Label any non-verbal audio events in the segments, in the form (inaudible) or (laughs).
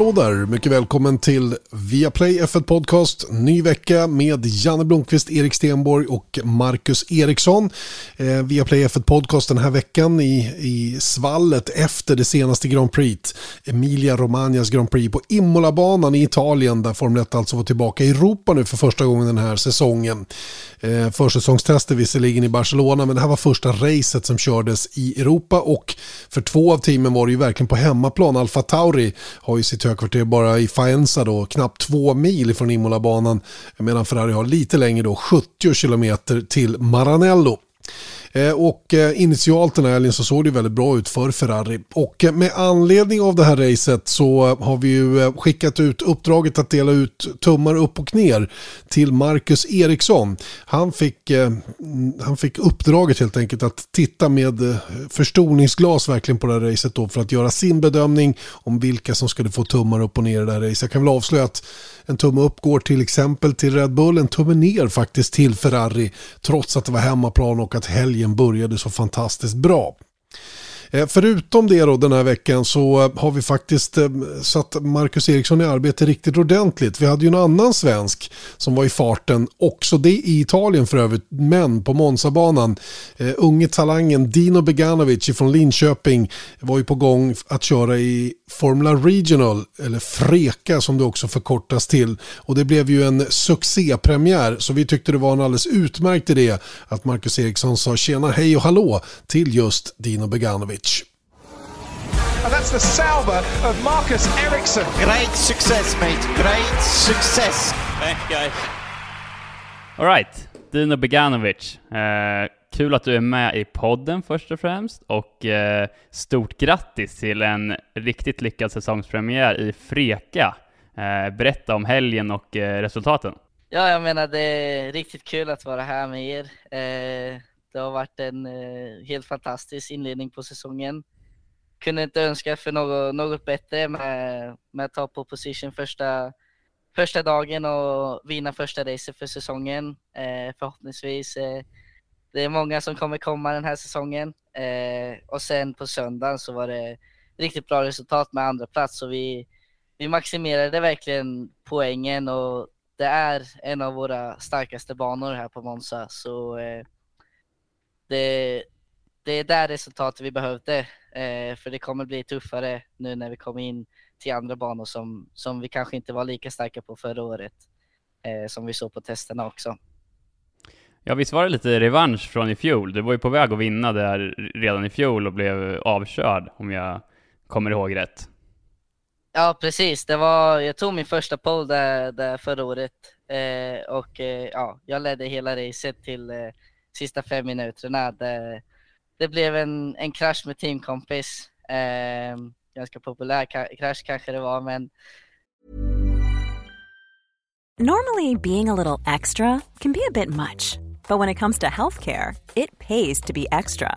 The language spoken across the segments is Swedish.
Hallå där, mycket välkommen till Viaplay F1 Podcast. Ny vecka med Janne Blomqvist, Erik Stenborg och Marcus Eriksson. Eh, Viaplay F1 Podcast den här veckan i, i svallet efter det senaste Grand Prix. Emilia Romagnas Grand Prix på Imola-banan i Italien där Formel 1 alltså var tillbaka i Europa nu för första gången den här säsongen. Eh, försäsongstester visserligen i Barcelona men det här var första racet som kördes i Europa och för två av teamen var det ju verkligen på hemmaplan. Alfa Tauri har ju sitt högkvarter bara i Faenza då, knappt två mil från Imola-banan. Medan Ferrari har lite längre då, 70 kilometer till Maranello. Eh, och eh, initialt den här helgen så såg det väldigt bra ut för Ferrari. Och eh, med anledning av det här racet så har vi ju skickat ut uppdraget att dela ut tummar upp och ner till Marcus Eriksson. Han fick, mm, han fick uppdraget helt enkelt att titta med förstoringsglas verkligen på det här racet då för att göra sin bedömning om vilka som skulle få tummar upp och ner i det här racet. Jag kan väl avslöja att en tumme upp går till exempel till Red Bull, en tumme ner faktiskt till Ferrari trots att det var hemmaplan och att helgen började så fantastiskt bra. Eh, förutom det då den här veckan så eh, har vi faktiskt eh, satt Marcus Eriksson i arbete riktigt ordentligt. Vi hade ju en annan svensk som var i farten, också det i Italien för övrigt, men på Monzabanan. unge talangen Dino Beganovic från Linköping var ju på gång att köra i Formula Regional, eller Freka som det också förkortas till. Och det blev ju en succépremiär, så vi tyckte det var en alldeles utmärkt idé att Marcus Eriksson sa tjena, hej och hallå till just Dino Beganovic. And that's the salver of Marcus Ericsson. Great success, mate. Great success. Thank you. All right, Dino Beganovic. Eh, kul att du är med i podden först och främst och eh, stort grattis till en riktigt lyckad säsongspremiär i Freka. Eh, berätta om helgen och eh, resultaten. Ja, jag menar det är riktigt kul att vara här med er. Det har varit en eh, helt fantastisk inledning på säsongen. Kunde inte önska för något, något bättre med, med att ta på position första, första dagen och vinna första racet för säsongen. Eh, förhoppningsvis. Eh, det är många som kommer komma den här säsongen. Eh, och sen på söndagen så var det riktigt bra resultat med andra plats så vi, vi maximerade verkligen poängen och det är en av våra starkaste banor här på Monza. Så eh, det, det är där resultatet vi behövde. Eh, för det kommer bli tuffare nu när vi kommer in till andra banor som, som vi kanske inte var lika starka på förra året. Eh, som vi såg på testerna också. Ja, visst var det lite revansch från i fjol? Du var ju på väg att vinna där redan i fjol och blev avkörd, om jag kommer ihåg rätt. Ja, precis. Det var, jag tog min första pole där, där förra året eh, och eh, ja, jag ledde hela racet till eh, sista fem minuterna. Det, det blev en, en krasch med teamkompis. Eh, ganska populär krasch kanske det var, men Normally being a little extra can be a bit much, but when it comes to healthcare, it pays to be extra.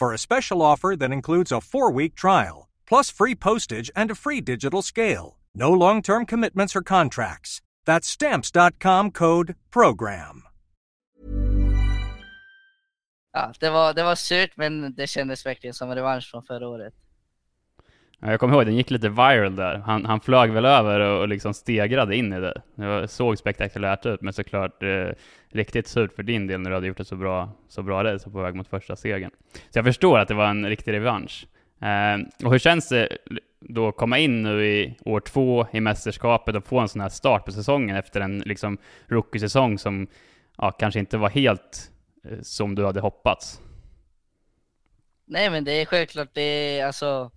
for a special offer that includes a four week trial, plus free postage and a free digital scale. No long term commitments or contracts. That's stamps.com code program. Ja, det var, det var surt, men det kändes verkligen som revansch från förra året. Jag kommer ihåg, den gick lite viral där. Han, han flög väl över och, och liksom stegrade in i det. Det såg spektakulärt ut, men såklart eh, riktigt surt för din del när du hade gjort ett så bra, så bra race på väg mot första segern. Så jag förstår att det var en riktig revansch. Eh, och hur känns det då att komma in nu i år två i mästerskapet och få en sån här start på säsongen efter en liksom rookie-säsong som ja, kanske inte var helt eh, som du hade hoppats? Nej men det är självklart, det är alltså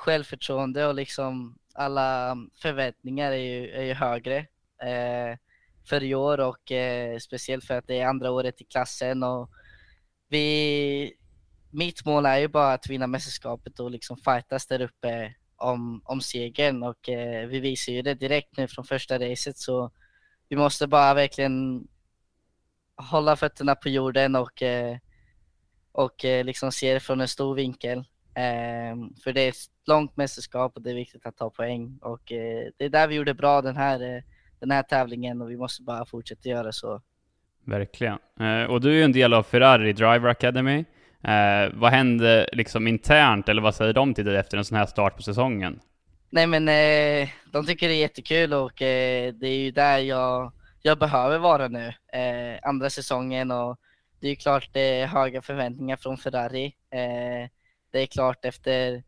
självförtroende och liksom alla förväntningar är ju, är ju högre eh, för i år och eh, speciellt för att det är andra året i klassen och vi, mitt mål är ju bara att vinna mästerskapet och liksom fightas där uppe om, om segern och eh, vi visar ju det direkt nu från första racet så vi måste bara verkligen hålla fötterna på jorden och, eh, och eh, liksom se det från en stor vinkel. Ehm, för det är ett långt mästerskap och det är viktigt att ta poäng och eh, det är där vi gjorde bra den här, eh, den här tävlingen och vi måste bara fortsätta göra så. Verkligen. Eh, och du är ju en del av Ferrari Driver Academy. vad hände liksom internt, eller vad säger de till dig efter en sån här start på säsongen? Nej men de tycker det är jättekul och det är ju där jag, jag behöver vara nu, andra säsongen och det är klart det är höga förväntningar från Ferrari det är klart efter,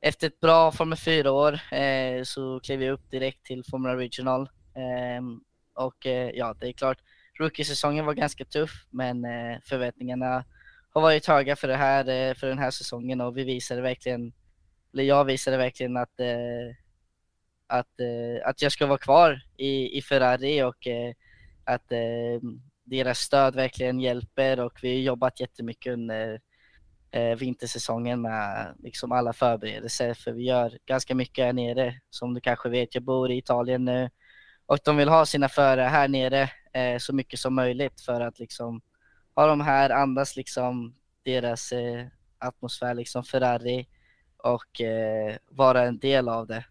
efter ett bra Formel 4-år eh, så klev jag upp direkt till Formula Regional. Eh, och eh, ja, det är klart, rookie-säsongen var ganska tuff, men eh, förväntningarna har varit höga för, det här, eh, för den här säsongen och vi visade verkligen, eller jag visade verkligen att, eh, att, eh, att jag ska vara kvar i, i Ferrari och eh, att eh, deras stöd verkligen hjälper och vi har jobbat jättemycket under eh, vintersäsongen med liksom alla förberedelser för vi gör ganska mycket här nere. Som du kanske vet, jag bor i Italien nu och de vill ha sina förare här nere eh, så mycket som möjligt för att liksom ha dem här, andas liksom deras eh, atmosfär, liksom Ferrari och eh, vara en del av det.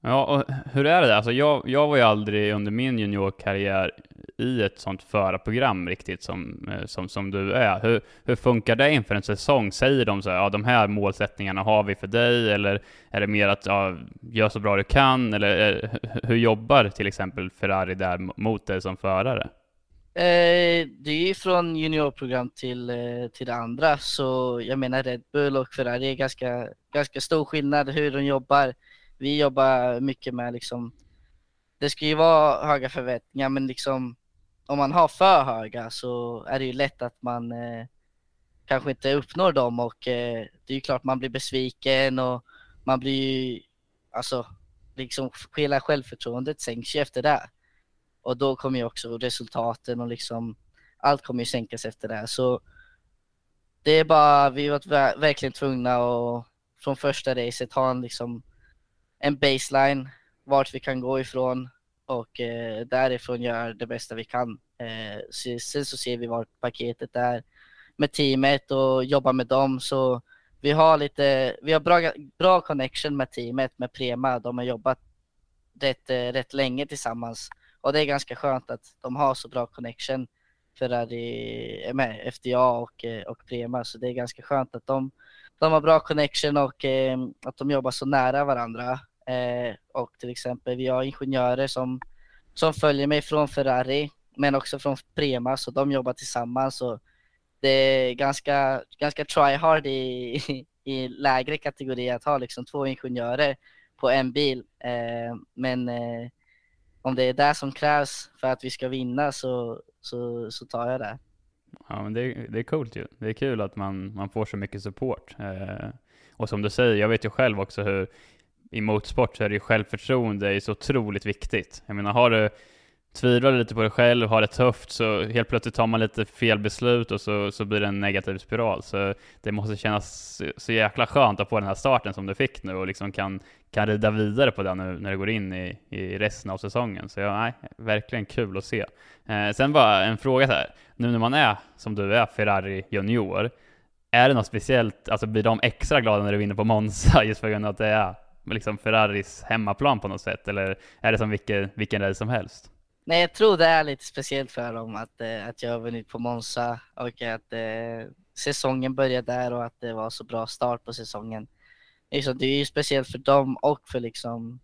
Ja, och hur är det? Alltså jag, jag var ju aldrig under min juniorkarriär i ett sånt förarprogram riktigt som, eh, som, som du är. Hur, hur funkar det inför en säsong? Säger de så här, ja de här målsättningarna har vi för dig, eller är det mer att ja, gör så bra du kan, eller eh, hur jobbar till exempel Ferrari där mot dig som förare? Eh, det är ju från juniorprogram till, eh, till det andra, så jag menar Red Bull och Ferrari är ganska, ganska stor skillnad hur de jobbar. Vi jobbar mycket med liksom, det ska ju vara höga förväntningar men liksom om man har för höga så är det ju lätt att man eh, kanske inte uppnår dem och eh, det är ju klart man blir besviken och man blir ju, alltså liksom hela självförtroendet sänks ju efter det. Och då kommer ju också resultaten och liksom allt kommer ju sänkas efter det. Så det är bara, vi var verkligen tvungna att från första racet ha en liksom en baseline vart vi kan gå ifrån och eh, därifrån gör det bästa vi kan. Eh, sen så ser vi vart paketet är med teamet och jobbar med dem så vi har lite, vi har bra, bra connection med teamet, med Prema. De har jobbat rätt, eh, rätt länge tillsammans och det är ganska skönt att de har så bra connection Ferrari eh, med, FDA och, eh, och Prema, så det är ganska skönt att de, de har bra connection och att de jobbar så nära varandra. Eh, och till exempel vi har ingenjörer som, som följer mig från Ferrari men också från Prema så de jobbar tillsammans och det är ganska, ganska try hard i, (laughs) i lägre kategori att ha liksom två ingenjörer på en bil. Eh, men eh, om det är det som krävs för att vi ska vinna så, så, så tar jag det. Ja, men det, det är coolt ju. Det är kul att man, man får så mycket support. Eh, och som du säger, jag vet ju själv också hur i motorsport så är det ju självförtroende är så otroligt viktigt. Jag menar, har du tvivlar lite på dig själv, har det tufft, så helt plötsligt tar man lite fel beslut och så, så blir det en negativ spiral. Så det måste kännas så jäkla skönt att få den här starten som du fick nu och liksom kan, kan rida vidare på den nu när du går in i, i resten av säsongen. Så ja, nej, verkligen kul att se. Eh, sen bara en fråga så här, nu när man är, som du är, Ferrari junior, är det något speciellt, alltså blir de extra glada när du vinner på Monza just för grund av att det är liksom Ferraris hemmaplan på något sätt? Eller är det som vilken, vilken race som helst? Nej, jag tror det är lite speciellt för dem att, eh, att jag har vunnit på Monza och att eh, säsongen började där och att det var så bra start på säsongen. liksom, det är ju speciellt för dem och för liksom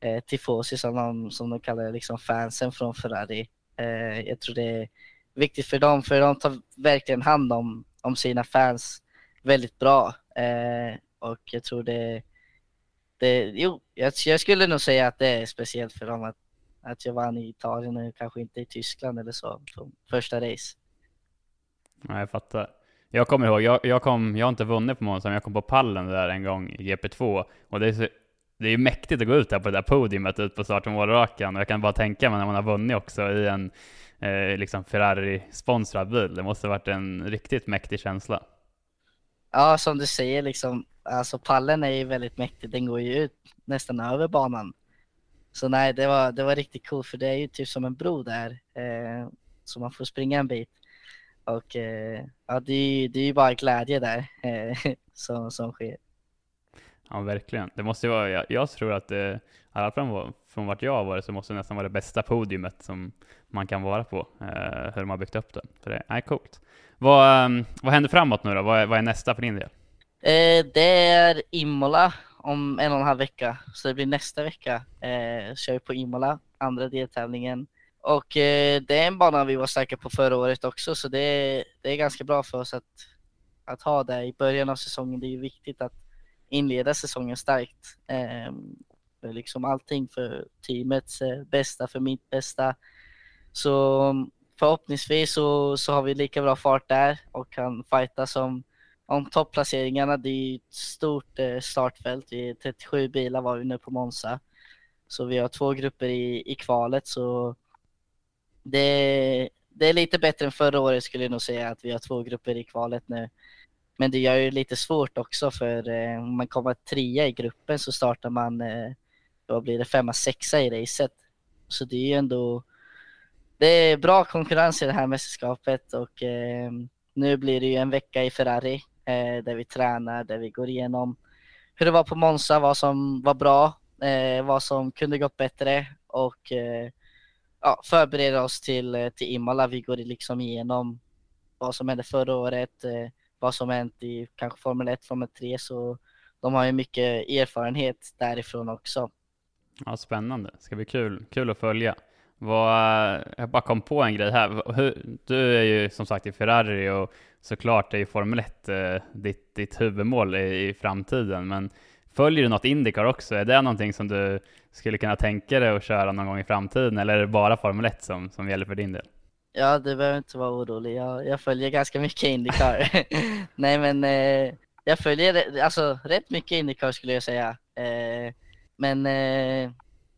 eh, tifosi som de, som de kallar liksom fansen från Ferrari. Eh, jag tror det är viktigt för dem, för de tar verkligen hand om, om sina fans väldigt bra. Eh, och jag tror det, det jo, jag, jag, skulle nog säga att det är speciellt för dem att, att jag vann i Italien och kanske inte i Tyskland eller så, första race. Nej, jag fattar. Jag kommer ihåg, jag, jag, kom, jag har inte vunnit på Monza, men jag kom på pallen där en gång i GP2. Och det är, så, det är mäktigt att gå ut där på det där podiumet ut på start och målrakan. Och jag kan bara tänka mig när man har vunnit också i en eh, liksom Ferrari-sponsrad bil. Det måste ha varit en riktigt mäktig känsla. Ja, som du säger, liksom, alltså pallen är ju väldigt mäktig. Den går ju ut nästan över banan. Så nej, det var, det var riktigt coolt för det är ju typ som en bro där. Eh, så man får springa en bit. Och eh, ja, det är, det är ju bara glädje där eh, (laughs) som, som sker. Ja, verkligen. Det måste vara, jag, jag tror att det, i alla fall från, vart jag har varit, så måste det nästan vara det bästa podiumet som man kan vara på, eh, hur de har byggt upp det. För det är coolt. Vad, ehm, vad händer framåt nu då? Vad är, vad är nästa för din del? Eh, det är Imola om en och en halv vecka, så det blir nästa vecka. Eh, kör vi på Imola, andra deltävlingen. Och eh, det är en bana vi var säkra på förra året också, så det är, det är ganska bra för oss att, att ha det i början av säsongen. Det är ju viktigt att inleda säsongen starkt. Eh, liksom allting för teamets eh, bästa, för mitt bästa. Så förhoppningsvis så, så har vi lika bra fart där och kan fighta som om topplaceringarna. Det är ett stort eh, startfält. Vi är 37 bilar var vi nu på Monza. Så vi har två grupper i, i kvalet så det, det är lite bättre än förra året skulle jag nog säga att vi har två grupper i kvalet nu. Men det gör ju lite svårt också för eh, om man kommer trea i gruppen så startar man, eh, då blir det femma, sexa i racet. Så det är ju ändå, det är bra konkurrens i det här mästerskapet och eh, nu blir det ju en vecka i Ferrari eh, där vi tränar, där vi går igenom hur det var på Monza, vad som var bra, eh, vad som kunde gått bättre och eh, ja, förbereda oss till, eh, till Imola. Vi går liksom igenom vad som hände förra året, eh, vad som hänt i kanske Formel 1, Formel 3, så de har ju mycket erfarenhet därifrån också. Ja, spännande. Det ska bli kul, kul att följa. Vad, jag bara kom på en grej här. Du är ju som sagt i Ferrari och såklart är ju Formel 1 eh, ditt, ditt huvudmål i, i framtiden. Men följer du något Indycar också? Är det någonting som du skulle kunna tänka dig att köra någon gång i framtiden eller är det bara Formel 1 som, som gäller för din del? Ja, du behöver inte vara orolig. Jag, jag följer ganska mycket Indycar. (laughs) Nej, men eh, jag följer alltså rätt mycket Indycar skulle jag säga. Eh, men eh,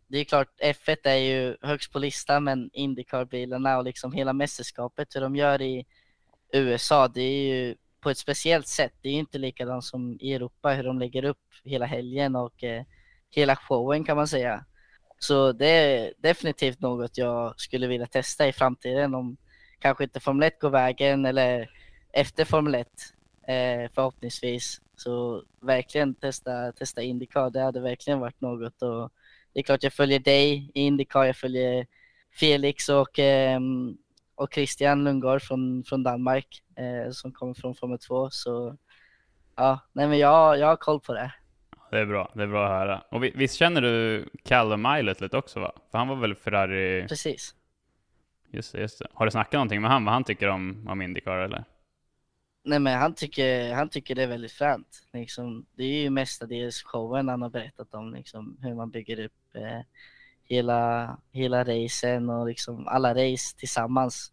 det är klart, F1 är ju högst på listan, men Indycar-bilarna och liksom hela mästerskapet, hur de gör i USA, det är ju på ett speciellt sätt. Det är ju inte likadant som i Europa, hur de lägger upp hela helgen och eh, hela showen kan man säga. Så det är definitivt något jag skulle vilja testa i framtiden om kanske inte Formel 1 går vägen eller efter Formel 1 eh, förhoppningsvis. Så verkligen testa, testa Indycar, det hade verkligen varit något att det är klart jag följer dig i Indycar, jag följer Felix och, eh, och Christian Lundgaard från, från Danmark eh, som kommer från Formel 2 så ja, nej men jag, jag har koll på det. Det är bra, det är bra att höra. Och visst känner du Callum Eilert lite också va? För han var väl Ferrari... Precis. Just det, just det. Har du snackat någonting med han, vad han tycker om, om Indycar eller? Nej men han tycker, han tycker det är väldigt fränt. Liksom, det är ju mestadels showen han har berättat om, liksom, hur man bygger upp eh, hela, hela racen och liksom alla race tillsammans.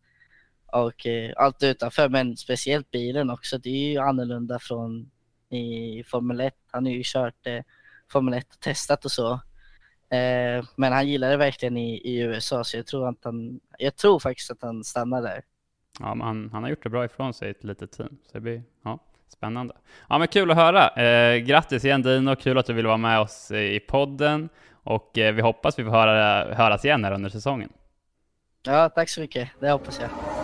Och eh, allt utanför, men speciellt bilen också. Det är ju annorlunda från i Formel 1. Han har ju kört eh, Formel 1 och testat och så. Eh, men han gillar det verkligen i, i USA så jag tror, att han, jag tror faktiskt att han stannar där. Ja, men han, han har gjort det bra ifrån sig i ett litet team. Så det blir ja, spännande. Ja, men kul att höra. Eh, grattis igen Dino, kul att du vill vara med oss i podden. Och eh, vi hoppas vi får höra, höras igen här under säsongen. Ja, tack så mycket. Det hoppas jag.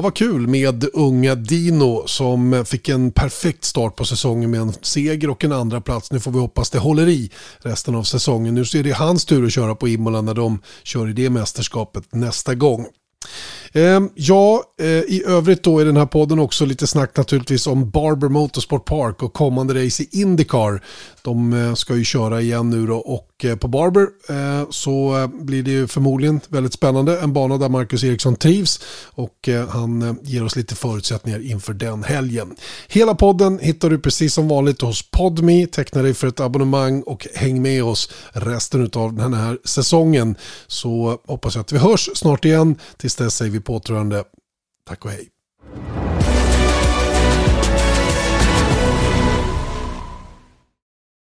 Ja, vad kul med unga Dino som fick en perfekt start på säsongen med en seger och en andra plats. Nu får vi hoppas det håller i resten av säsongen. Nu är det hans tur att köra på Imola när de kör i det mästerskapet nästa gång. Ehm, ja, eh, i övrigt då i den här podden också lite snack naturligtvis om Barber Motorsport Park och kommande race i Indycar. De eh, ska ju köra igen nu då och eh, på Barber så blir det ju förmodligen väldigt spännande. En bana där Marcus Eriksson trivs och han ger oss lite förutsättningar inför den helgen. Hela podden hittar du precis som vanligt hos Podme. Teckna dig för ett abonnemang och häng med oss resten av den här säsongen. Så hoppas jag att vi hörs snart igen. Tills Tills dess säger vi påtrående. Tack och hej.